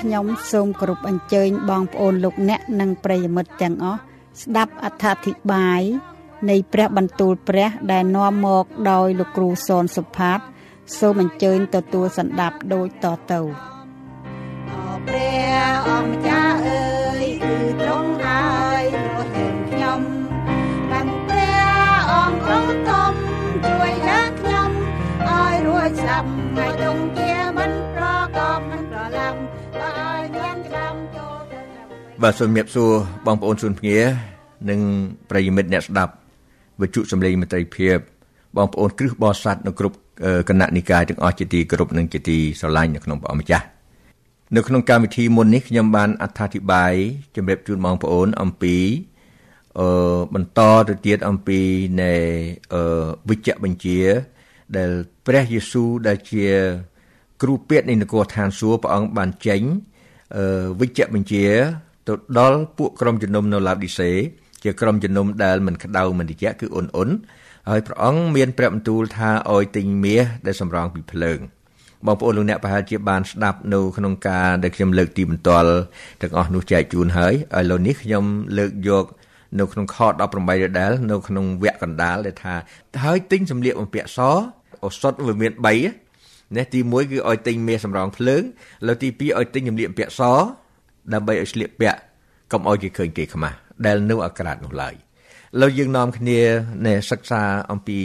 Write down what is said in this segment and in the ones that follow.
ខ្ញុំសូមគោរពអញ្ជើញបងប្អូនលោកអ្នកនិងប្រិយមិត្តទាំងអស់ស្ដាប់អត្ថាធិប្បាយនៃព្រះបន្ទូលព្រះដែលនាំមកដោយលោកគ្រូសនសុផាត សូមអញ្ជើញទទួលសន្ដាប់ដូចតទៅព្រះអង្គម្ចាស់អើយគឺទ្រង់ បាទសូមជម្រាបសួរបងប្អូនជនភ្ងានិងប្រិយមិត្តអ្នកស្ដាប់វិទ្យុសំឡេងមិត្តភាពបងប្អូនគ្រឹះបរិស័ទនៅគ្រប់គណៈនិកាយទាំងអស់ជាទីគោរពនិងជាទីស្រឡាញ់នៅក្នុងព្រះអង្គម្ចាស់នៅក្នុងកម្មវិធីមុននេះខ្ញុំបានអត្ថាធិប្បាយជម្រាបជូនបងប្អូនអំពីអឺបន្តទៅទៀតអំពីនៃអឺវិជ្ជបញ្ជា ដែលព្រះយេស៊ូវដែលជា គ្រូពេទ្យនៃនគរឋានសួគ៌ព្រះអង្គបានចេញអឺវិជ្ជបញ្ជា ទៅដល់ពួកក្រុមជំនុំនៅឡាឌីសេជាក្រុមជំនុំដែលមិនក្តៅមិនត្រជាក់គឺអ៊ុនអ៊ុនហើយព្រះអង្គមានព្រះបន្ទូលថាឲ្យទិញមាសដែលសម្រង់ពីភ្លើងបងប្អូនលោកអ្នកប្រហែលជាបានស្ដាប់នៅក្នុងការដែលខ្ញុំលើកទីបន្ទាល់ទាំងអស់នោះចែកជូនហើយឥឡូវនេះខ្ញុំលើកយកនៅក្នុងខ18ដដែលនៅក្នុងវគ្គកណ្ដាលដែលថាហើយទិញសម្លៀកបំពាក់សឱសថវាមាន3នេះទី1គឺឲ្យទិញមាសសម្រង់ភ្លើងលើទី2ឲ្យទិញសម្លៀកបំពាក់ស ដើម្បីឲ្យស្លៀកពាក់កុំឲ្យគេឃើញគេខ្មាស់ដែលនៅអាក្រាតនោះឡើយលើយើងនាំគ្នាណែសិក្សាអំពី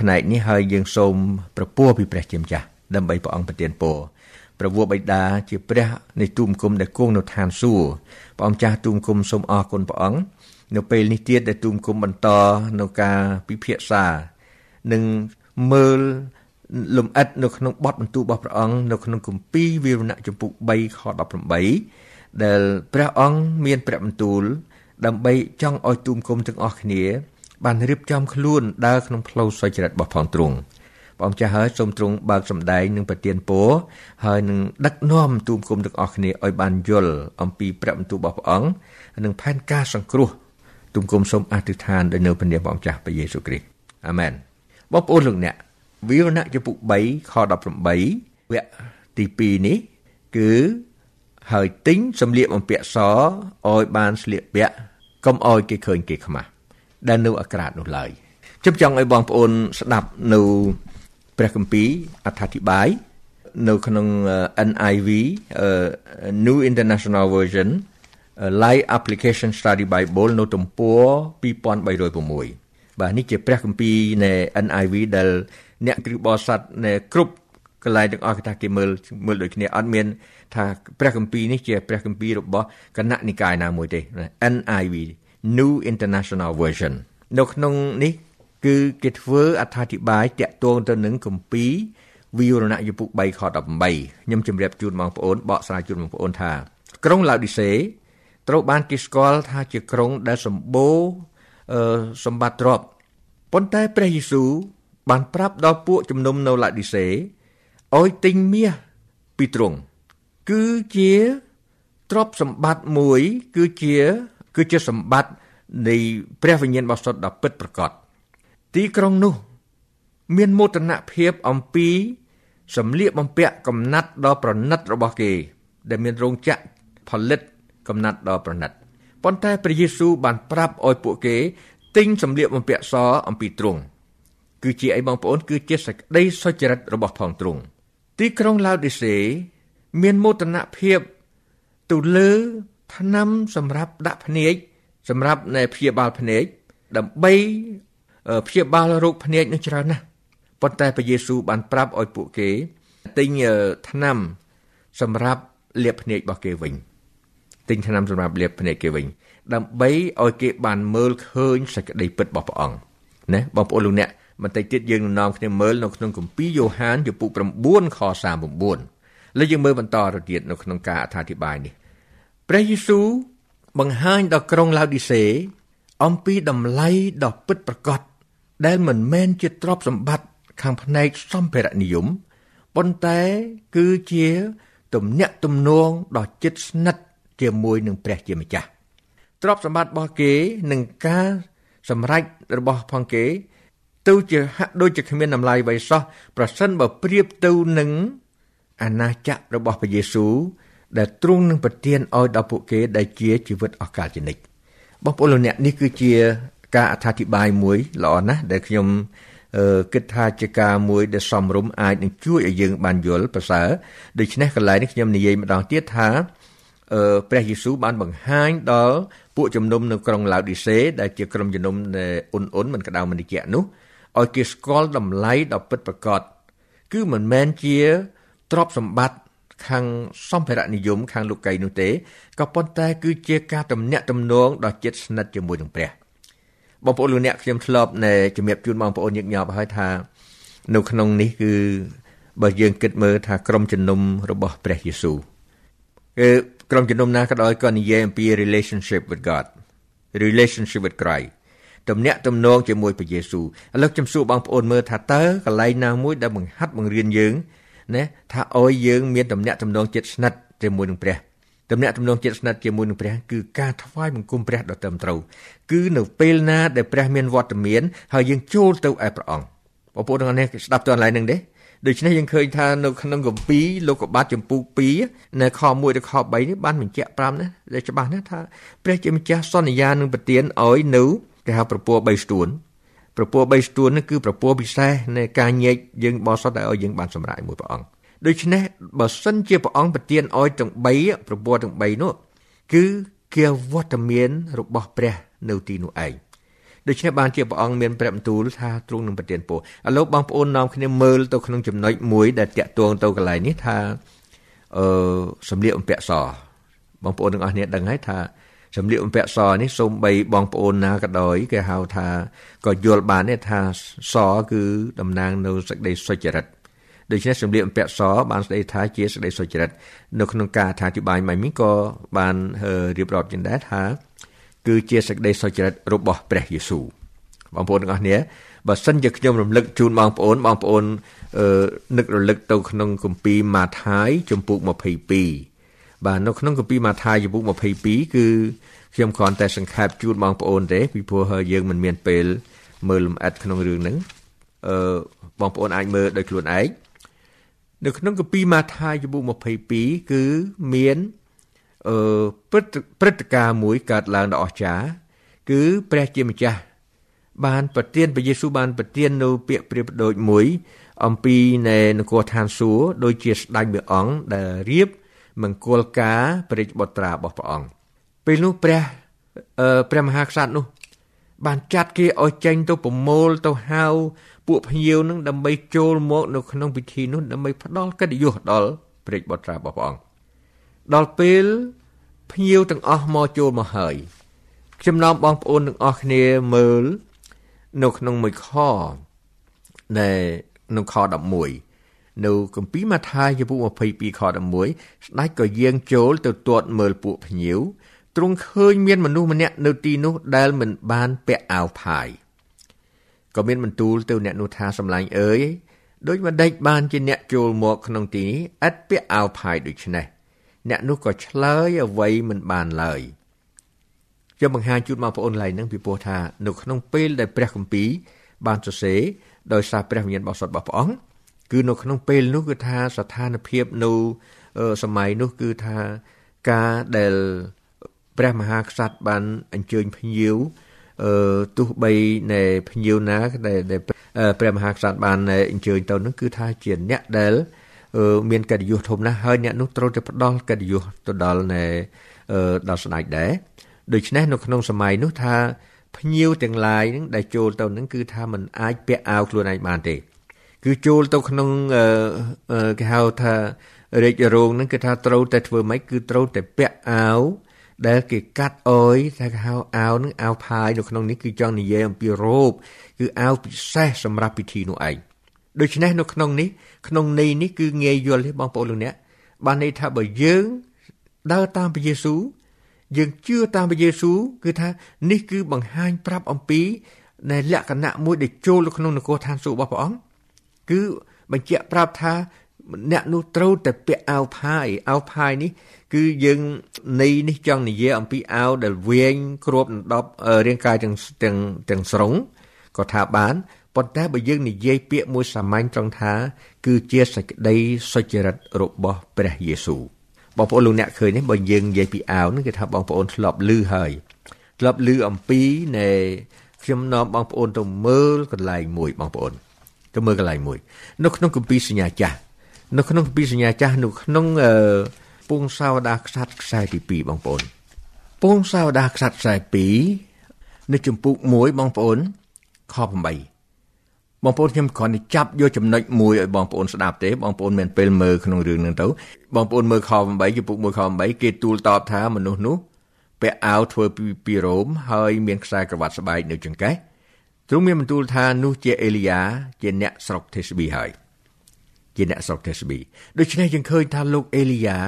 ផ្នែកនេះហើយយើងសូមប្រពោះពីព្រះជាម្ចាស់ដើម្បីព្រះអង្គប្រទានពរព្រះវរបិតាជាព្រះនៃទូមគុំដែលគង់នៅឋានសួគ៌ព្រះអង្គចាស់ទូមគុំសូមអរគុណព្រះអង្គនៅពេលនេះទៀតដែលទូមគុំបន្តនៅការពិភាក្សានិងមើលលំអិតនៅក្នុងបទបន្ទូលរបស់ព្រះអង្គនៅក្នុងគម្ពីរវិវរណៈចំពុក3ខ18 ដែលព្រះអង្គមានព្រះបន្ទូល ដើម្បីចង់ឲ្យទូមគុំទាំងអស់គ្នា បានរៀបចំខ្លួនដើរក្នុងផ្លូវសុចរិតរបស់ផងទ្រង់ព្រះអង្គចាស់ហើយសូមទ្រង់បើកសម្ដែងនិងប្រទានពរហើយនឹងដឹកនាំទូមគុំទាំងអស់គ្នាឲ្យបានយល់អំពីព្រះបន្ទូលរបស់ព្រះអង្គនិងផែនការសង្គ្រោះទូមគុំសូមអធិដ្ឋានដោយនៅព្រះនាមព្រះអង្គចាស់ព្រះយេស៊ូវគ្រីស្ទអាមែនបងប្អូនលោកអ្នកវិវរណៈចំពុក3ខ18វគ្គទី2នេះគឺ ហើយទិញសម្លៀកបំពាក់សឲ្យបានស្លៀកពាក់កុំឲ្យគេឃើញគេខ្មាស់ដែលនៅអាក្រាតនោះឡើយខ្ញុំចង់ឲ្យបងប្អូនស្ដាប់នៅព្រះគម្ពីរអត្ថាធិប្បាយនៅក្នុង NIV New International Version Live Application Study Bible នៅទំព័រ2306បាទនេះជាព្រះគម្ពីរនៃ NIV ដែលអ្នកគ្រូបរិស័ទនៃគ្រប់ កន្លែងទាំងអស់គេថាគេមើលមើលដូចគ្នាអត់មានថាព្រះគម្ពីរនេះជាព្រះគម្ពីររបស់គណៈនិកាយណាមួយទេ NIV New International Version នៅក្នុងនេះគឺគេធ្វើអត្ថាធិប្បាយតាក់ទងទៅនឹងគម្ពីរវិវរណៈយពុ3ខ18ខ្ញុំជម្រាបជូនបងប្អូនបកស្រាយជូនបងប្អូនថា ក្រុងឡាឌីសេត្រូវបានគេស្គាល់ថាជាក្រុងដែលសម្បូរសម្បត្តិទ្រព្យប៉ុន្តែព្រះយេស៊ូវបានប្រាប់ដល់ពួកជំនុំនៅឡាឌីសេ ឲ្យទិញមាសពីទ្រង់គឺជាទ្រព្យសម្បត្តិមួយ គឺជា គឺជាសម្បត្តិនៃព្រះវិញ្ញាណបរិសុទ្ធដ៏ពិតប្រាកដទីក្រុងនោះ មានមោទនភាពអំពីសម្លៀកបំពាក់កំណាត់ដ៏ប្រណិតរបស់គេ ដែលមានរោងចក្រផលិតកំណាត់ដ៏ប្រណិតប៉ុន្តែព្រះយេស៊ូវបានប្រាប់ឲ្យពួកគេទិញសម្លៀកបំពាក់សអំពីទ្រង់គឺជាអីបងប្អូនគឺជាសេចក្តីសុចរិតរបស់ផងទ្រង់ ទីក្រុងឡាវឌីសេមានមោទនភាពទៅលើថ្នាំសម្រាប់ដាក់ភ្នែកសម្រាប់នៃព្យាបាលភ្នែកដើម្បីព្យាបាលរោគភ្នែកនឹងច្រើនណាស់ប៉ុន្តែព្រះយេស៊ូវបានប្រាប់ឲ្យពួកគេទិញថ្នាំសម្រាប់លាបភ្នែករបស់គេវិញទិញថ្នាំសម្រាប់លាបភ្នែកគេវិញ ដើម្បីឲ្យគេបានមើលឃើញសេចក្តីពិតរបស់ព្រះអង្គណាបងប្អូនលោកអ្នក បន្តិចទៀតយើងនឹងនាំគ្នាមើលនៅក្នុងគម្ពីរយ៉ូហានជំពូក9ខ39លើយើងមើលបន្តទៅទៀតនៅក្នុងការអធិប្បាយនេះព្រះយេស៊ូវបង្ហាញដល់ក្រុងឡាវឌីសេអំពីតម្លៃដ៏ពិតប្រាកដដែលមិនមែនជាទ្រព្យសម្បត្តិខាងផ្នែកសម្ភារៈនិយមប៉ុន្តែគឺជាទំនាក់ទំនងដ៏ជិតស្និទ្ធជាមួយនឹងព្រះជាម្ចាស់ទ្រព្យសម្បត្តិរបស់គេនិងការសម្រេចរបស់ផងគេ ទៅជាហាក់ដូចជាគ្មានតម្លៃអ្វីសោះប្រសិនបើប្រៀបទៅនឹងអាណាចក្ររបស់ព្រះយេស៊ូវដែលទ្រង់នឹងប្រទានឲ្យដល់ពួកគេដែលជាជីវិតអស់កលជានិច្ចបងប្អូនលោកអ្នកនេះគឺជាការអត្ថាធិប្បាយមួយល្អណាស់ដែលខ្ញុំគិតថាជាការមួយដែលសមរម្យអាចនឹងជួយឲ្យយើងបានយល់ប្រសើរដូច្នេះកន្លែងនេះខ្ញុំនិយាយម្ដងទៀតថាព្រះយេស៊ូវបានបង្ហាញដល់ពួកជំនុំនៅក្រុងឡាវឌីសេដែលជាក្រុមជំនុំអ៊ុនអ៊ុនមិនក្តៅមិនតិចនោះ ឲ្យគេស្គាល់តម្លៃដ៏ពិតប្រាកដគឺមិនមែនជាទ្រព្យសម្បត្តិខាងសម្ភារៈនិយមខាងលោកីនោះទេក៏ប៉ុន្តែគឺជាការទំនាក់ទំនងដ៏ជិតស្និទ្ធជាមួយនឹងព្រះបងប្អូនលោកអ្នកខ្ញុំធ្លាប់នៃជំរាបជូនបងប្អូនញឹកញាប់ហើយថា នៅក្នុងនេះគឺបើយើងគិតមើលថាក្រុមជំនុំរបស់ព្រះយេស៊ូវគឺក្រុមជំនុំណាក៏ដោយក៏និយាយអំពី relationship with God relationship with Christ ទំនាក់ទំនងជាមួយព្រះយេស៊ូវឥឡូវខ្ញុំសួរបងប្អូនមើលថាតើកន្លែងណាមួយដែលបង្ហាត់បង្រៀនយើងណាថាឲ្យយើងមានទំនាក់ទំនងចិត្តស្និទ្ធជាមួយនឹងព្រះទំនាក់ទំនងចិត្តស្និទ្ធជាមួយនឹងព្រះគឺការថ្វាយបង្គំព្រះដ៏ត្រឹមត្រូវគឺនៅពេលណាដែលព្រះមានវត្តមានហើយយើងចូលទៅឯព្រះអង្គបងប្អូនទាំងអស់នេះស្ដាប់ទៅកន្លែងហ្នឹងទេដូច្នេះយើងឃើញថានៅក្នុងគម្ពីរលោកុបាទចំពុ2នៅខ1ដល់ខ3នេះបានបញ្ជាក់5ណាដែលច្បាស់ណាស់ថាព្រះជាម្ចាស់សន្យានឹងប្រទានឲ្យនៅ គេហៅប្រពោះ3ស្ទួនប្រពោះ3ស្ទួននេះគឺប្រពោះពិសេសនៃការញែកយើងបោះសុទ្ធតែឲ្យយើងបានសម្រេចមួយព្រះអង្គដូច្នេះបើសិនជាព្រះអង្គប្រទានឲ្យទាំង3ប្រពោះទាំង3នោះគឺជាវត្តមានរបស់ព្រះនៅទីនោះឯងដូច្នេះបានជាព្រះអង្គមានព្រះបន្ទូលថាទ្រង់នឹងប្រទានពរឥឡូវបងប្អូននាំគ្នាមើលទៅក្នុងចំណុចមួយដែលតាក់ទងទៅកន្លែងនេះថាអឺសម្លៀកបំពាក់សបងប្អូនទាំងអស់គ្នាដឹងហើយថា សម្លៀកបំពាក់សនេះសូម្បីបងប្អូនណាក៏ដោយគេហៅថាក៏យល់បានទេថាសគឺតំណាងនៅសេចក្តីសុចរិតដូច្នេះសម្លៀកបំពាក់សបានស្ដីថាជាសេចក្តីសុចរិតនៅក្នុងការអធិប្បាយមកនេះក៏បានរៀបរាប់ជាដែរថា គឺជាសេចក្តីសុចរិតរបស់ព្រះយេស៊ូវបងប្អូនទាំងអស់គ្នាបើសិនជាខ្ញុំរំលឹកជូនបងប្អូនបងប្អូននឹករលឹកទៅក្នុងគម្ពីរម៉ាថាយជំពូក22 បាទនៅក្នុងគម្ពីរម៉ាថាយជំពូក22គឺខ្ញុំគ្រាន់តែសង្ខេបជូនបងប្អូនទេពីព្រោះយើងមិនមានពេលមើលលំអិតក្នុងរឿងហ្នឹងអឺបងប្អូនអាចមើលដោយខ្លួនឯងនៅក្នុងគម្ពីរម៉ាថាយជំពូក22គឺមានអឺព្រឹត្តិព្រឹត្តិការណ៍មួយកើតឡើងដ៏អស្ចារ្យគឺព្រះជាម្ចាស់បានប្រទានព្រះយេស៊ូវបានប្រទាននៅពាក្យប្រៀបដូចមួយ អំពីនៃនគរឋានសួគ៌ដូចជាស្ដេចមួយអង្គដែលរៀប មង្គលការព្រះរាជបុត្រារបស់ព្រះអង្គពេលនោះព្រះអឺព្រះមហាក្សត្រនោះ បានចាត់គេឲ្យចេញទៅប្រមូលទៅហៅពួកភ្ញៀវនឹងដើម្បីចូលមកនៅក្នុងពិធីនោះដើម្បីផ្ដល់កិត្តិយសដល់ព្រះរាជបុត្រារបស់ព្រះអង្គដល់ពេលភ្ញៀវទាំងអស់មកចូលមកហើយខ្ញុំនាំបងប្អូនទាំងអស់គ្នាមើល នៅក្នុងមួយខនៃនៅខ11 នៅគម្ពីរម៉ាថាយជំពូក22ខ11ស្ដេចក៏យាងចូលទៅទាត់មើលពួកភ្ញៀវទ្រង់ឃើញមានមនុស្សម្នាក់នៅទីនោះដែលមិនបានពាក់អាវផាយក៏មានបន្ទូលទៅអ្នកនោះថាសម្លាញ់អើយដូចម្ដេចបានជាអ្នកចូលមកក្នុងទីនេះឥតពាក់អាវផាយដូច្នេះអ្នកនោះក៏ឆ្លើយអ្វីមិនបានឡើយខ្ញុំបង្ហាញជូនបងប្អូនឡៃនឹងពីព្រោះថានៅក្នុងពេលដែលព្រះគម្ពីរបានសរសេរដោយសារព្រះវិញ្ញាណបរិសុទ្ធរបស់ព្រះអង្គ គឺនៅក្នុងពេលនោះគឺថាស្ថានភាពនៅសម័យនោះគឺថាការដែលព្រះមហាក្សត្របានអញ្ជើញភ្ញៀវអឺទោះបីនៃភ្ញៀវណាដែលព្រះមហាក្សត្របានអញ្ជើញទៅនោះគឺថាជាអ្នកដែលមានកិត្តិយសធំណាស់ហើយអ្នកនោះត្រូវតែផ្ដល់កិត្តិយសទៅដល់នៃដល់ស្ដេចដែរដូច្នេះនៅក្នុងសម័យនោះថាភ្ញៀវទាំងឡាយនឹងដែលចូលទៅនឹងគឺថាมันអាចពាក់អាវខ្លួនឯងបានទេ គឺចូលទៅក្នុងគេហៅថារាជរោងនឹងគឺថាត្រូវតែធ្វើម៉េចគឺត្រូវតែពាក់អាវដែលគេកាត់អុយថាគេហៅអាវនឹងអាវផាយនៅក្នុងនេះគឺចង់និយាយអំពីរ៉ូបគឺអាវពិសេសសម្រាប់ពិធីនោះឯងដូច្នេះនៅក្នុងនេះក្នុងន័យនេះគឺងាយយល់ទេបងប្អូនលោកអ្នកបានន័យថាបើយើងដើរតាមព្រះយេស៊ូវយើងជឿតាមព្រះយេស៊ូវគឺថានេះគឺបង្ហាញប្រាប់អំពីនៃលក្ខណៈមួយដែលចូលក្នុងនគរឋានសួគ៌របស់ព្រះអង្គ គឺបញ្ជាក់ប្រាប់ថាអ្នកនោះត្រូវតែពាក់អាវផាយអាវផាយនេះ គឺយើងនៃនេះចង់និយាយអំពីអាវដែលវែងគ្របដណ្ដប់រាងកាយទាំងទាំងទាំងស្រុងក៏ថាបានប៉ុន្តែបើយើងនិយាយពាក្យមួយសាមញ្ញត្រង់ថា គឺជាសេចក្តីសុចរិតរបស់ព្រះយេស៊ូវបងប្អូនលោកអ្នកឃើញនេះបើយើងនិយាយពីអាវនេះគឺថាបងប្អូនធ្លាប់ឮហើយធ្លាប់ឮអំពីនៃខ្ញុំនាំបងប្អូនទៅមើលកន្លែងមួយបងប្អូន ទៅមើលកន្លែងមួយ នៅក្នុងគម្ពីរសញ្ញាចាស់នៅក្នុងគម្ពីរសញ្ញាចាស់នៅក្នុងអឺពងសាវតាខ្សាត់ខ្សែទី2បងប្អូនពងសាវតាខ្សាត់ខ្សែ2នៅចំពុក1បងប្អូនខ8បងប្អូនខ្ញុំគ្រាន់តែចាប់យកចំណុចមួយឲ្យបងប្អូនស្ដាប់ទេបងប្អូនមានពេលមើលក្នុងរឿងហ្នឹងទៅបងប្អូនមើលខ8ចំពុក1ខ8គេទូលតបថាមនុស្សនោះពាក់អាវធ្វើពីពីរ៉ូមហើយមានខ្សែក្រវ៉ាត់ស្បែកនៅចង្កេះ ទ្រង់មានបន្ទូលថានោះជាអេលីយ៉ាជាអ្នកស្រុកទេស្ប៊ីហើយជាអ្នកស្រុកទេស្ប៊ីដូច្នេះយើងឃើញថាលោកអេលីយ៉ា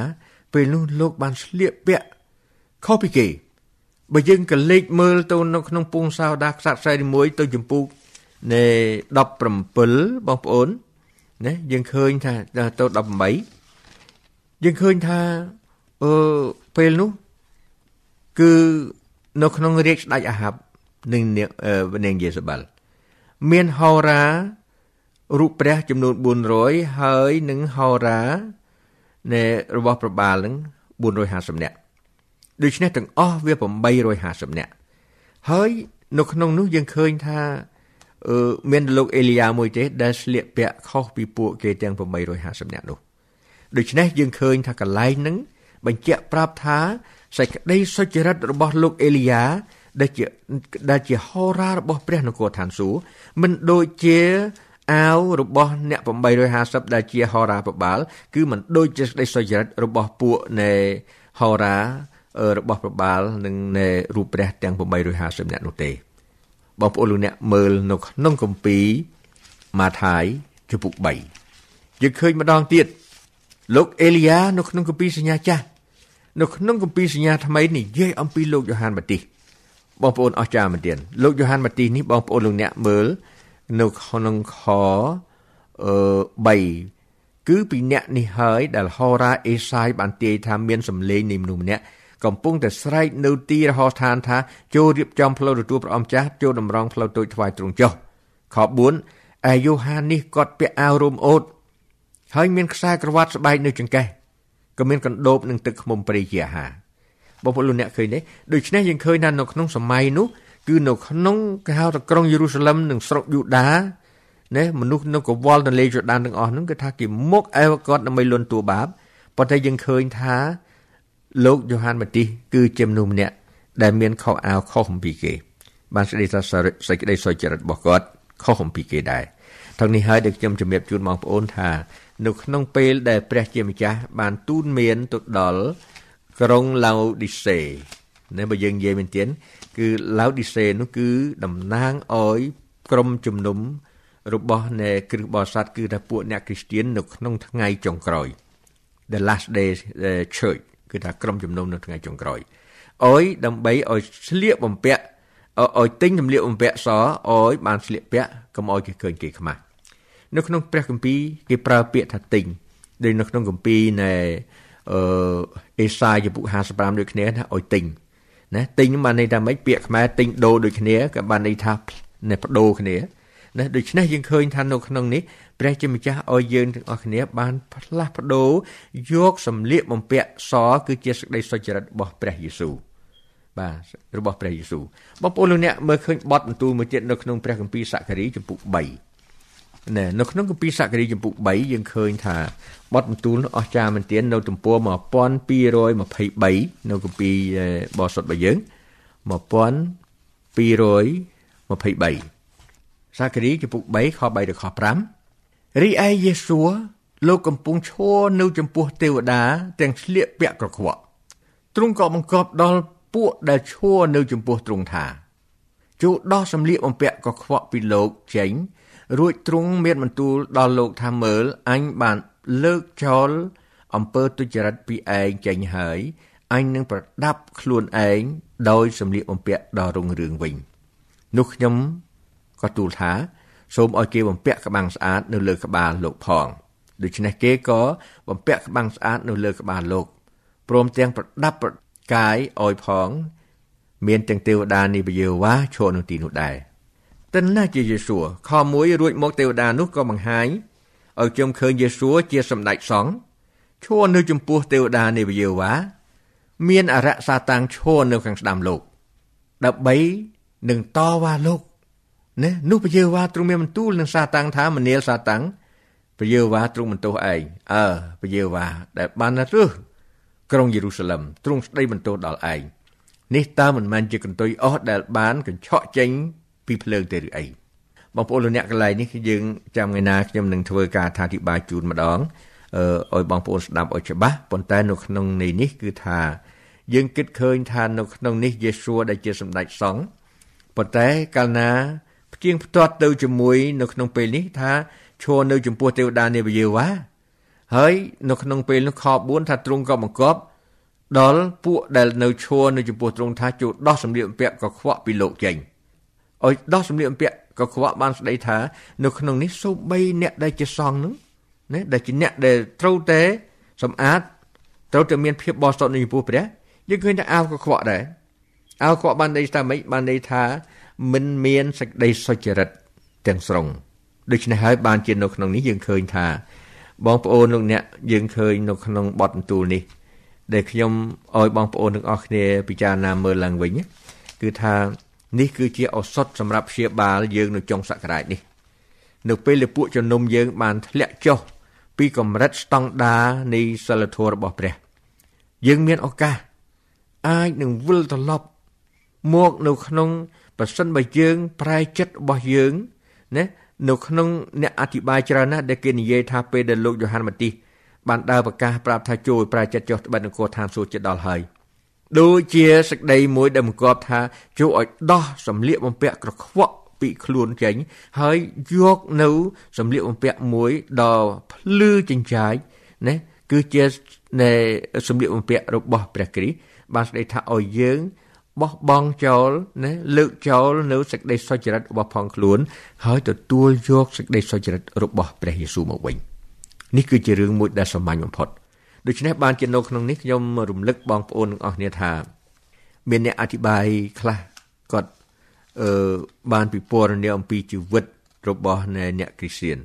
ពេលនោះលោកបានស្លៀកពាក់ខុសពីគេបើយើងក៏លេខមើលទៅនៅក្នុងពងសាវតាខ្សត្រ41ទៅចំពូកនៃ17បងប្អូនណាយើងឃើញថាទៅ18យើងឃើញថាអឺពេលនោះគឺនៅក្នុងរាជស្ដេចអាហាប់ និងនាងយេសាបែលមានហោរារូបព្រះចំនួន400ហើយនឹងហោរានៃរបស់ប្របាលនឹង450នាក់ដូច្នេះទាំងអស់វា850នាក់ហើយនៅក្នុងនោះយើងឃើញថាអឺមានលោកអេលីយ៉ាមួយទេដែលស្លៀកពាក់ខុសពីពួកគេទាំង850នាក់នោះដូច្នេះយើងឃើញថាកន្លែងហ្នឹងបញ្ជាក់ប្រាប់ថាសេចក្តីសុចរិតរបស់លោកអេលីយ៉ា ដែលជាដែលជាហោរារបស់ព្រះនគរឋានសួគ៌មិនដូចជាអាវរបស់អ្នក850ដែលជាហោរាប្របាល គឺមិនដូចជាសេចក្តីសុចរិតរបស់ពួកនៃហោរារបស់ប្របាលនិងនៃរូបព្រះទាំង850អ្នកនោះទេបងប្អូនលោកអ្នកមើលនៅក្នុងគម្ពីរម៉ាថាយជំពូក3យើងឃើញម្ដងទៀតលោកអេលីយ៉ានៅក្នុងគម្ពីរសញ្ញាចាស់នៅក្នុងគម្ពីរសញ្ញាថ្មីនិយាយអំពីលោកយ៉ូហានបាទីស បងប្អូនអស្ចារ្យមែនទែនលោកយ៉ូហានបាទីសនេះបងប្អូនលោកអ្នកមើលនៅក្នុងខអឺ3គឺពីអ្នកនេះហើយដែលហោរាអេសាយបានទាយថាមានសម្លេងនៃមនុស្សម្នាក់កំពុងតែស្រែកនៅទីរហោស្ថានថាចូលរៀបចំផ្លូវទទួលព្រះអង្គចាស់ចូលតម្រង់ផ្លូវទូចថ្វាយទ្រង់ចុះខ4ឯយូហាននេះគាត់ពាក់អាវរោមអូតហើយមានខ្សែក្រវ៉ាត់ស្បែកនៅចង្កេះក៏មានកណ្ដូបនឹងទឹកឃ្មុំព្រៃជាអាហារ បងប្អូនលោកអ្នកឃើញទេដូច្នេះយើងឃើញថានៅក្នុងសម័យនោះគឺនៅក្នុងគេហៅថាក្រុងយេរូសាឡឹមនិងស្រុកយូដាណាមនុស្សនៅកវល់ទន្លេយូដានទាំងអស់ហ្នឹងគឺថាគេមកអែវគាត់ដើម្បីលន់តួបាបប៉ុន្តែយើងឃើញថាលោកយ៉ូហានម៉ាទីសគឺជាមនុស្សម្នាក់ដែលមានខោអាវខុសអំពីគេ បានស្ដីថាសេចក្តីសុចរិតរបស់គាត់ខុសអំពីគេដែរทั้งនេះហើយដែលខ្ញុំជំរាបជូនបងប្អូនថា នៅក្នុងពេលដែលព្រះជាម្ចាស់បានទូនមានទៅដល់ ក្រុងឡៅឌីសេនៅបើយើងនិយាយមែនទៀតគឺឡៅឌីសេនោះគឺតំណាងឲ្យក្រុមជំនុំរបស់នៃគ្រឹះបរិស័ទគឺថាពួកអ្នកគ្រីស្ទៀននៅក្នុងថ្ងៃចុងក្រោយ the last day church គឺថាក្រុមជំនុំនៅថ្ងៃចុងក្រោយអោយដើម្បីឲ្យស្លៀកបំពាក់ឲ្យទិញសម្លៀកបំពាក់សអោយបានស្លៀកពាក់កុំឲ្យគេឃើញគេខ្មាស់នៅក្នុងព្រះគម្ពីរគេប្រើពាក្យថាទិញដូចនៅក្នុងគម្ពីរនៃ អអឺអេសាយចំពុក55ដូចគ្នាណាឲ្យទិញណាទិញបានន័យថាម៉េចពាក្យខ្មែរទិញដូរដូចគ្នាក៏បានន័យថាណែបដូរគ្នាណាដូច្នេះយើងឃើញថានៅក្នុងនេះព្រះជាម្ចាស់ឲ្យយើងទាំងអស់គ្នាបានផ្លាស់ប្ដូរយកសម្លៀកបំពាក់សគឺជាសេចក្តីសុចរិតរបស់ព្រះយេស៊ូវបាទរបស់ព្រះយេស៊ូវបងប្អូនលោកអ្នកមើលឃើញបទបន្ទូលមួយទៀតនៅក្នុងព្រះគម្ពីរសក្ការីចំពុក3 ណែនៅក្នុងគម្ពីរសក្ការីចំពុក3យើងឃើញថាបទបន្ទូលអស្ចារ្យមែនទែននៅទំព័រ1223នៅគម្ពីរបរិសុទ្ធរបស់យើង1223សាគរីចំពុក3ខ3ដល់ខ5រីឯយេស៊ូលោកកំពុងឈរនៅចំពោះទេវតាទាំងស្លៀកពាក់ក្រខ្វក់ទ្រង់ក៏បង្គាប់ដល់ពួកដែលឈរនៅចំពោះទ្រង់ថាជួដោះសម្លៀកបំពាក់កខ្វក់ពីលោកចេញ រួចទ្រង់មានបន្ទូលដល់លោកថាមើលអញបានលើកចោលអំពើទុច្ចរិតពីឯងចេញហើយអញនឹងប្រដាប់ខ្លួនឯងដោយសម្លៀកបំពាក់ដ៏រុងរឿងវិញនោះខ្ញុំក៏ទូលថាសូមឲ្យគេបំពាក់ក្បាំងស្អាតនៅលើក្បាលលោកផងដូច្នេះគេក៏បំពាក់ក្បាំងស្អាតនៅលើក្បាលលោកព្រមទាំងប្រដាប់ប្រកាយឲ្យផង មានទាំងទេវតានិបយោវ៉ាឈរនៅទីនោះដែរ តិនណាជាយេស៊ូខមួយរួចមកទេវតានោះក៏បង្ហាញឲ្យខ្ញុំឃើញយេស៊ូជាសម្ដេចសង្ឃឈរនៅចំពោះទេវតានិបយោវ៉ាមានអរិយសាតាំងឈរនៅខាងស្ដាំលោកដើម្បីនឹងតវ៉ាលោកណានោះពយេវ៉ាទ្រង់មានបន្ទូលនឹងសាតាំងថាមនាលសាតាំងពយេវ៉ាទ្រង់បន្ទោសឯងអើពយេវ៉ាដែលបានរើសក្រុងយេរូសាឡឹមទ្រង់ស្ដីបន្ទោសដល់ឯងនេះតើមិនមែនជាកន្ទុយអស់ដែលបានកញ្ឆក់ចេញ ពីភ្លើងទេឬអីបងប្អូនលោកអ្នកកន្លែងនេះយើងចាំថ្ងៃណាខ្ញុំនឹងធ្វើការថាអធិប្បាយជូនម្ដងអឺឲ្យបងប្អូនស្ដាប់ឲ្យច្បាស់ប៉ុន្តែនៅក្នុងនេះនេះគឺថាយើងគិតឃើញថានៅក្នុងនេះយេស៊ូវដែលជាសម្ដេចសង្ឃប៉ុន្តែកាលណាផ្ទៀងផ្ទាត់ទៅជាមួយនៅក្នុងពេលនេះថាឈរនៅចំពោះទេវតានាវយេវ៉ាហើយនៅក្នុងពេលនោះខ4ថាទ្រង់ក៏បង្គាប់ដល់ពួកដែលនៅឈរនៅចំពោះទ្រង់ថាចូលដោះសម្លៀកបំពាក់កខ្វក់ពីលោកចេញ ឲ្យដោះសម្លៀកបំពាក់កខ្វក់បានស្ដីថានៅក្នុងនេះសូម្បីអ្នកដែលជាសង្ឃនឹងណាដែលជាអ្នកដែលត្រូវតែសម្អាតត្រូវតែមានភាពបរិសុទ្ធនៅចំពោះព្រះយើងឃើញថាអាវកខ្វក់ដែរអាវកខ្វក់បានន័យថាម៉េចបានន័យថាមិនមានសេចក្តីសុចរិតទាំងស្រុងដូច្នេះហើយបានជានៅក្នុងនេះយើងឃើញថា បងប្អូនលោកអ្នកយើងឃើញនៅក្នុងបទបន្ទូលនេះ ដែលខ្ញុំឲ្យបងប្អូនទាំងអស់គ្នាពិចារណាមើលឡើងវិញគឺថា នេះគឺជាឱសថសម្រាប់ព្យាបាលយើងនៅចុងសក្តារនេះនៅពេលដែលពួកជំនុំយើងបានធ្លាក់ចុះពីកម្រិតស្តង់ដានៃសិលធម៌របស់ព្រះ យើងមានឱកាសអាចនឹងវិលត្រឡប់មកនៅក្នុងប្រសិនបើយើងប្រែចិត្តរបស់យើងណានៅក្នុងអ្នកអធិប្បាយច្រើនណាស់ដែលគេនិយាយថាពេលដែលលោកយ៉ូហាន់ម៉ាទីសបានដើរប្រកាសប្រាប់ថាចូលប្រែចិត្តចុះត្បិតនគរឋានសួគ៌ចិត្តដល់ហើយ ដូចជាសេចក្តីមួយដែលបង្គាប់ថាចូលឲ្យដោះសម្លៀកបំពាក់ក្រខ្វក់ពីខ្លួនចេញ ហើយយកនៅសម្លៀកបំពាក់មួយដ៏ភ្លឺចិញ្ចាចណាគឺជានៃសម្លៀកបំពាក់របស់ព្រះគ្រីស្ទបានស្ដីថាឲ្យយើងបោះបង់ចោលណាលើកចោលនៅសេចក្តីសុចរិតរបស់ផងខ្លួន ហើយទទួលយកសេចក្តីសុចរិតរបស់ព្រះយេស៊ូវមកវិញនេះគឺជារឿងមួយដែលសាមញ្ញបំផុត ដូច្នេះបានជានៅក្នុងនេះខ្ញុំរំលឹកបងប្អូនទាំងអស់គ្នាថាមានអ្នកអធិប្បាយខ្លះគាត់អឺបានពិពណ៌នាអំពីជីវិតរបស់អ្នកគ្រីស្ទៀន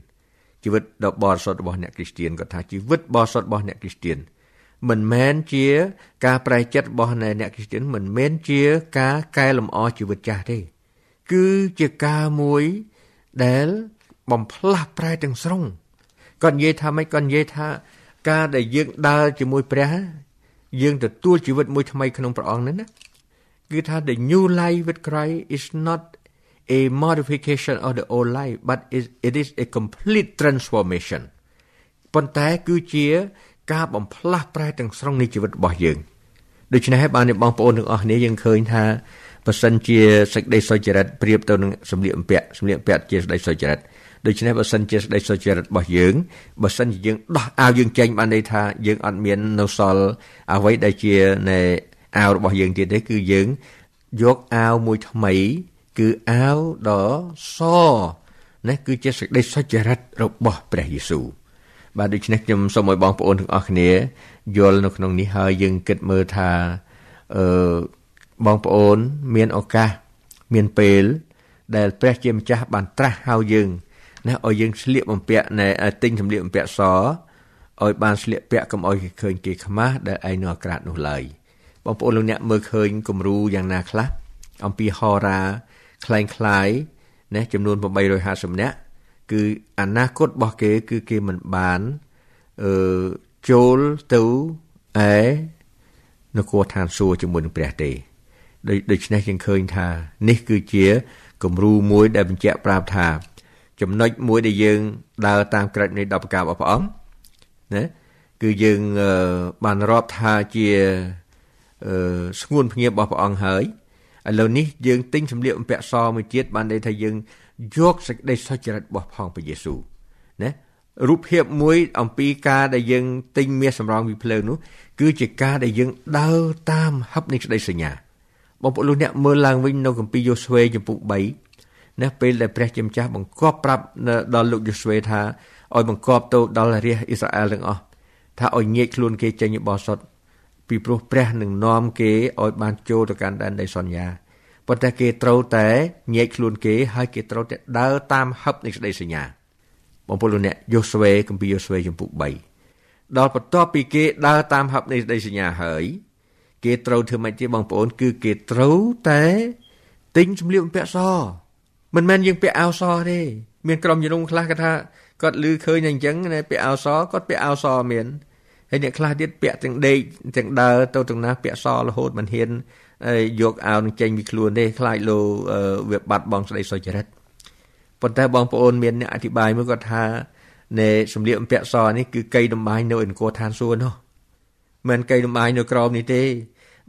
ជីវិតដ៏បរិសុទ្ធរបស់អ្នកគ្រីស្ទៀនគាត់ថាជីវិតបរិសុទ្ធរបស់អ្នកគ្រីស្ទៀនមិនមែនជាការប្រែចិត្តរបស់អ្នកគ្រីស្ទានមិនមែនជាការកែលម្អជីវិតចាស់ទេគឺជាការមួយដែលបំផ្លាស់ប្រែទាំងស្រុងគាត់និយាយថាម៉េចគាត់និយាយថា ការដែលយើងដើរជាមួយព្រះយើងទទួលជីវិតមួយថ្មីក្នុងព្រះអង្គនេះណាគឺថា the new life with Christ is not a modification of the old life but it is a complete transformation ប៉ុន្តែគឺជា ការបំផ្លាស់ប្រែទាំងស្រុងនៃជីវិតរបស់យើងដូច្នេះហើយបានបងប្អូនទាំងអស់គ្នាយើងឃើញថាបើសិនជាសេចក្តីសុចរិតប្រៀបទៅនឹងសម្លៀកបំពាក់សម្លៀកបំពាក់ជាសេចក្តីសុចរិត ដូច្នេះបើសិនជាសេចក្តីសុចរិតរបស់យើងបើសិនជាយើងដោះអាវយើងចេញបានន័យថាយើងអត់មាននៅសល់អ្វីដែលជានៃអាវរបស់យើងទៀតទេគឺយើងយកអាវមួយថ្មី គឺអាវដ៏សណាគឺជាសេចក្តីសុចរិតរបស់ព្រះយេស៊ូវបាទដូច្នេះខ្ញុំសូមឲ្យបងប្អូនទាំងអស់គ្នាយល់នៅក្នុងនេះហើយយើងគិតមើលថាអឺបងប្អូនមានឱកាសមានពេលដែលព្រះជាម្ចាស់បានត្រាស់ហៅយើង ណាឲ្យយើងស្លៀកបំពាក់ណែទិញសម្លៀកបំពាក់សឲ្យបានស្លៀកពាក់កុំឲ្យគេឃើញគេខ្មាស់ដែលឯងនៅអាក្រាតនោះឡើយបងប្អូនលោកអ្នកមើលឃើញគំរូយ៉ាងណាខ្លះអំពីហោរាคล้ายคล้ายណាចំនួន850នាក់គឺអនាគតរបស់គេ គឺគេមិនបានអឺចូលទៅឯនគរឋានសួគ៌ជាមួយនឹងព្រះទេដូច្នេះយើងឃើញថា នេះគឺជាគំរូមួយដែលបញ្ជាក់ប្រាប់ថា ចំណុចមួយដែលយើងដើរតាមក្រឹតនៃដបការរបស់ព្រះអង្គណាគឺយើងបានរាប់ថាជាស្ងួនភ្ងារបស់ព្រះអង្គហើយឥឡូវនេះយើងទិញសម្លៀកបំពាក់សមួយទៀតបានន័យថាយើងយកសេចក្តីសុចរិតរបស់ផងព្រះយេស៊ូវណារូបភាពមួយអំពីការដែលយើងទិញមាសសម្រងវិភ្លើងនោះគឺជាការដែលយើងដើរតាមហឹបនៃក្តីសញ្ញាបងប្អូនលោកអ្នកមើលឡើងវិញនៅគម្ពីរយ៉ូស្វេចំពុក3 ណាពេលដែលព្រះជាម្ចាស់បង្គាប់ប្រាប់ដល់លោកយ៉ូស្វេថាឲ្យបង្គាប់ទៅដល់រាជអ៊ីស្រាអែលទាំងអស់ថាឲ្យញែកខ្លួនគេចេញពីបោះសុតពីព្រោះព្រះនឹងនាំគេឲ្យបានចូលទៅកាន់ដែនដីសន្យាប៉ុន្តែគេត្រូវតែញែកខ្លួនគេហើយគេត្រូវតែដើរតាមហឹបនៃសេចក្តីសញ្ញាបងប្អូនលោកអ្នកយូស្វេគម្ពីរយូស្វេចំពុក3ដល់បន្ទាប់ពីគេដើរតាមហឹបនៃសេចក្តីសញ្ញាហើយគេត្រូវធ្វើម៉េចទៀតបងប្អូន គឺគេត្រូវតែទិញសម្លៀកបំពាក់ស មិនមែនយើងពាក់អាវសទេមានក្រុមជំនុំខ្លះគាត់ថាគាត់ឮឃើញតែអញ្ចឹងពាក់អាវសគាត់ពាក់អាវសមានហើយអ្នកខ្លះទៀតពាក់ទាំងដេកទាំងដើរទៅទាំងណាពាក់សរហូតមិនហ៊ានយកអាវនឹងចេញពីខ្លួនទេខ្លាចលោវាបាត់បង់ស្ដីសុចរិតប៉ុន្តែបងប្អូនមានអ្នកអធិប្បាយមួយគាត់ថានៃសម្លៀកបំពាក់សនេះគឺកៃដំបាយនៅអង្គរឋានសួគ៌នោះមិនកៃដំបាយនៅក្រោមនេះទេ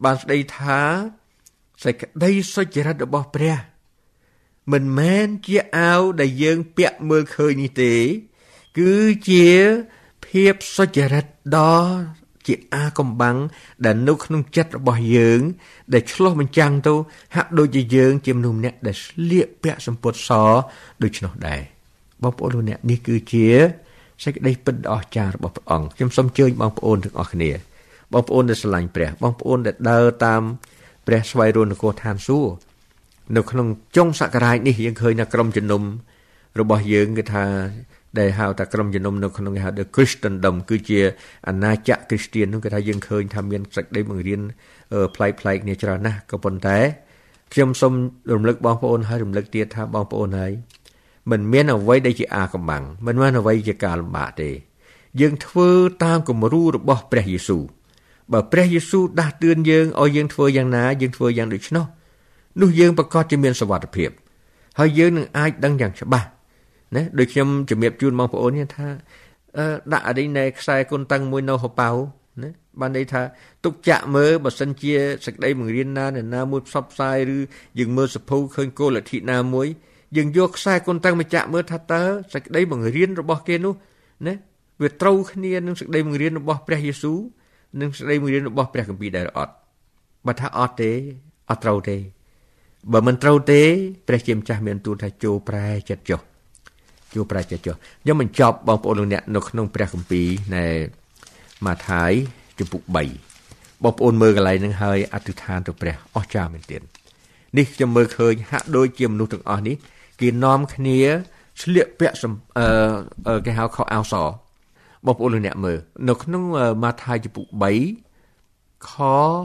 បានស្ដីថាសេចក្តីសុចរិតរបស់ព្រះ មិនមែនជាអាវដែលយើងពាក់មើលឃើញនេះទេ គឺជាភាពសុចរិតដ៏ជាអាកំបាំងដែលនៅក្នុងចិត្តរបស់យើង ដែលឆ្លោះបញ្ចាំងទៅហាក់ដូចជាយើងជាមនុស្សម្នាក់ដែលស្លៀកពាក់សម្ពុតសដូច្នោះដែរបងប្អូនលោកអ្នកនេះគឺជាសេចក្តីពិតដ៏អស្ចារ្យរបស់ព្រះអង្គខ្ញុំសូមអញ្ជើញបងប្អូនទាំងអស់គ្នាបងប្អូនដែលស្រឡាញ់ព្រះបងប្អូនដែលដើរតាមព្រះស្វ័យរស់នគរឋានសួគ៌ នៅក្នុងចុងសក្ការៈនេះយើងឃើញថាក្រុមជំនុំរបស់យើងគឺថាដែលហៅថាក្រុមជំនុំនៅក្នុងគេហៅ The Christendom គឺជាអាណាចក្រគ្រីស្ទាននោះគេថាយើងឃើញថាមានសេចក្តីបង្រៀនប្លែកប្លែកនេះច្រើនណាស់ក៏ប៉ុន្តែខ្ញុំសូមរំលឹកបងប្អូនហើយរំលឹកទៀតថាបងប្អូនហើយមិនមានអ្វីដែលជាអាកំបាំងមិនមានអ្វីជាការលំបាកទេ យើងធ្វើតាមគំរូរបស់ព្រះយេស៊ូវបើព្រះយេស៊ូវដាស់តឿនយើងឲ្យយើងធ្វើយ៉ាងណាយើងធ្វើយ៉ាងដូច្នោះ នោះយើងប្រកាសជាមានសុវត្ថិភាពហើយយើងនឹងអាចដឹងយ៉ាងច្បាស់ណាដូចខ្ញុំជំរាបជូនបងប្អូនថាដាក់អីនៅខ្សែគុណតឹងមួយនៅហប៉ៅណាបានន័យថាទុកចាក់មើលបើសិនជាសក្តីបង្រៀនណានរណាមួយផ្សព្វផ្សាយឬយើងមើលសភៅឃើញគោលលទ្ធិណាមួយយើងយកខ្សែគុណតឹងមកចាក់មើលថាតើសក្តីបង្រៀនរបស់គេនោះណាវាត្រូវគ្នានឹងសក្តីបង្រៀនរបស់ព្រះយេស៊ូវនិងសក្តីបង្រៀនរបស់ព្រះគម្ពីរដែរអត់បើថាអត់ទេអត់ត្រូវទេ បើមិនត្រូវទេព្រះជាម្ចាស់មានទូលថាចូលប្រែចិត្តចុះចូលប្រែចិត្តចុះខ្ញុំបញ្ចប់បងប្អូនលោកអ្នកនៅក្នុងព្រះគម្ពីរនៃម៉ាថាយជំពូក3បងប្អូនមើលកន្លែងហ្នឹងហើយអធិដ្ឋានទៅព្រះអស្ចារ្យមែនទែននេះខ្ញុំមើលឃើញហាក់ដូចជាមនុស្សទាំងអស់នេះគេនាំគ្នាស្លៀកពាក់អឺគេហៅខោអាវសបងប្អូនលោកអ្នកមើលនៅក្នុងម៉ាថាយជំពូក3ខ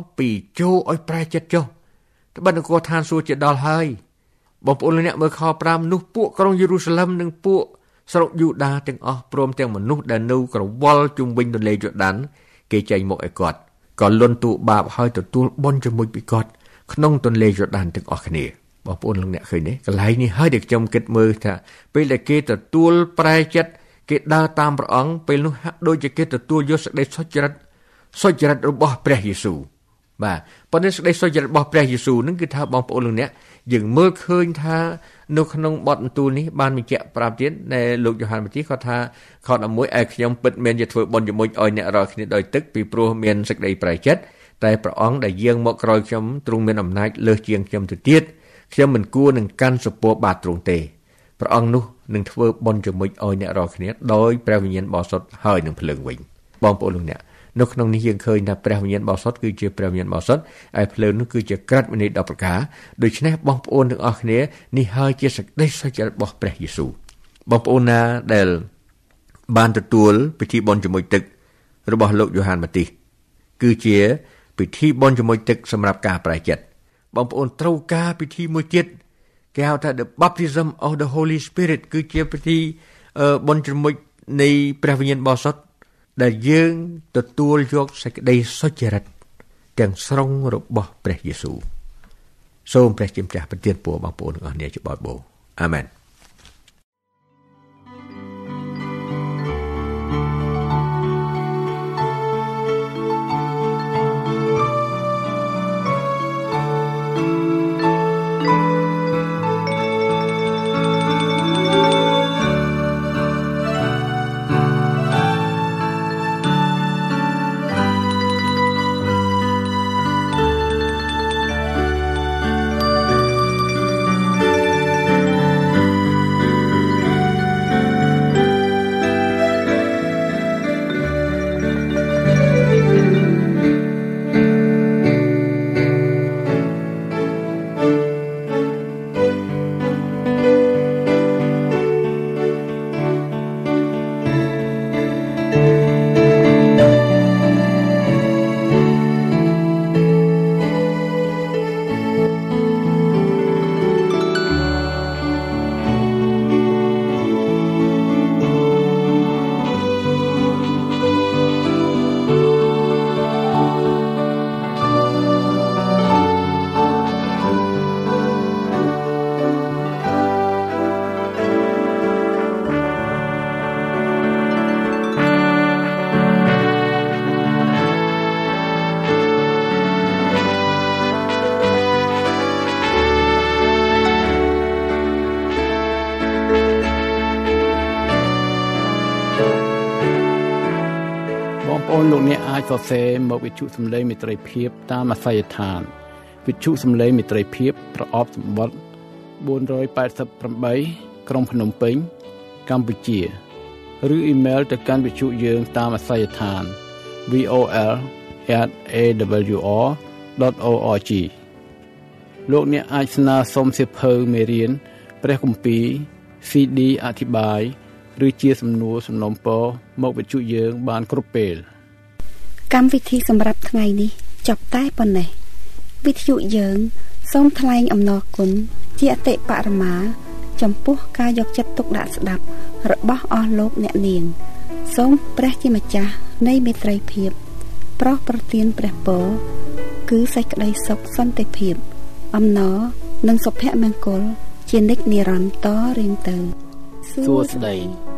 2ចូលឲ្យប្រែចិត្តចុះ ត្បិតនគរឋានសួគ៌ជាដល់ហើយបងប្អូនលោកអ្នកមើលខ5នោះពួកក្រុងយេរូសាឡឹមនិងពួកស្រុកយូដាទាំងអស់ព្រមទាំងមនុស្សដែលនៅក្រវល់ជុំវិញទន្លេយូដាន គេចែងមកឲ្យគាត់ក៏លន់ទូបាបហើយទទួលបុណ្យជាមួយពីគាត់ក្នុងទន្លេយូដានទាំងអស់គ្នាបងប្អូនលោកអ្នកឃើញទេកន្លែងនេះហើយដែលខ្ញុំគិតមើលថាពេលដែលគេទទួលប្រែចិត្តគេដើរតាមព្រះអង្គពេលនោះហាក់ដូចជាគេទទួលយកសេចក្តីសុចរិតសុចរិតរបស់ព្រះយេស៊ូវ បាទប៉ុន្តែសេចក្តីសុចរិតរបស់ព្រះយេស៊ូវនឹងគឺថាបងប្អូនលោកអ្នកយើងមើលឃើញថានៅក្នុងបទបន្ទូលនេះបានបញ្ជាក់ប្រាប់ទៀតដែលលោកយ៉ូហានបាទីគាត់ថាខ11ឯខ្ញុំពិតមានជាធ្វើបុណ្យជាមួយឲ្យអ្នករាល់គ្នាដោយទឹកពីព្រោះមានសេចក្តីប្រែចិត្តតែព្រះអង្គដែលយាងមកក្រោយខ្ញុំទ្រង់មានអំណាចលើសជាងខ្ញុំទៅទៀតខ្ញុំមិនគួរនឹងកាន់សពរបាតទ្រង់ទេព្រះអង្គនោះនឹងធ្វើបុណ្យជាមួយឲ្យអ្នករាល់គ្នាដោយព្រះវិញ្ញាណបរិសុទ្ធហើយនឹងភ្លើងវិញបងប្អូនលោកអ្នក នៅក្នុងនេះយើងឃើញថាព្រះវិញ្ញាណបរិសុទ្ធគឺជាព្រះវិញ្ញាណបរិសុទ្ធហើយភ្លើងនោះគឺជាក្រិតវិន័យ10ប្រការដូច្នេះបងប្អូនទាំងអស់គ្នានេះហើយជាសេចក្តីសុចរិតរបស់ព្រះយេស៊ូវបងប្អូនណាដែលបានទទួលពិធីបុណ្យជាមួយទឹករបស់លោកយ៉ូហានម៉ាទីសគឺជាពិធីបុណ្យជាមួយទឹកសម្រាប់ការប្រែចិត្តបងប្អូនត្រូវការពិធីមួយទៀតគេហៅថា the baptism of the holy spirit គឺជាពិធីបុណ្យជាមួយនៃព្រះវិញ្ញាណបរិសុទ្ធ ដែលយើងទទួលយកសេចក្តីសុចរិតទាំងស្រុងរបស់ព្រះយេស៊ូវសូមព្រះជាម្ចាស់ប្រទានពរបងប្អូនទាំងអស់គ្នាជាបរិបូរអាមែន សរសេរមកវិទ្យុសំឡេងមិត្តភាពតាមអាស័យដ្ឋានវិទ្យុសំឡេងមិត្តភាពប្រអប់សម្បត្តិ488ក្រុងភ្នំពេញ កម្ពុជាឬអ៊ីមែលទៅកាន់វិទ្យុយើងតាមអាស័យដ្ឋាន vol@awr.org លោកអ្នកអាចស្នើសុំសិភៅមេរៀនព្រះគម្ពីរ CD អធិប្បាយឬជាសំណួរសំណុំពរមកវិទ្យុយើងបានគ្រប់ពេល។ កម្មវិធីសម្រាប់ថ្ងៃនេះចប់តែប៉ុណ្ណេះវិទ្យុយើង សូមថ្លែងអំណរគុណជាអតិបរមា ចំពោះការយកចិត្តទុកដាក់ស្ដាប់ របស់អស់លោកអ្នកនាង សូមព្រះជាម្ចាស់នៃមេត្រីភាព ប្រោះប្រទានព្រះពរគឺសេចក្តីសុខសន្តិភាព អំណរនិងសុភមង្គលជានិច្ចនិរន្តរ៍តរៀងទៅសួស្តី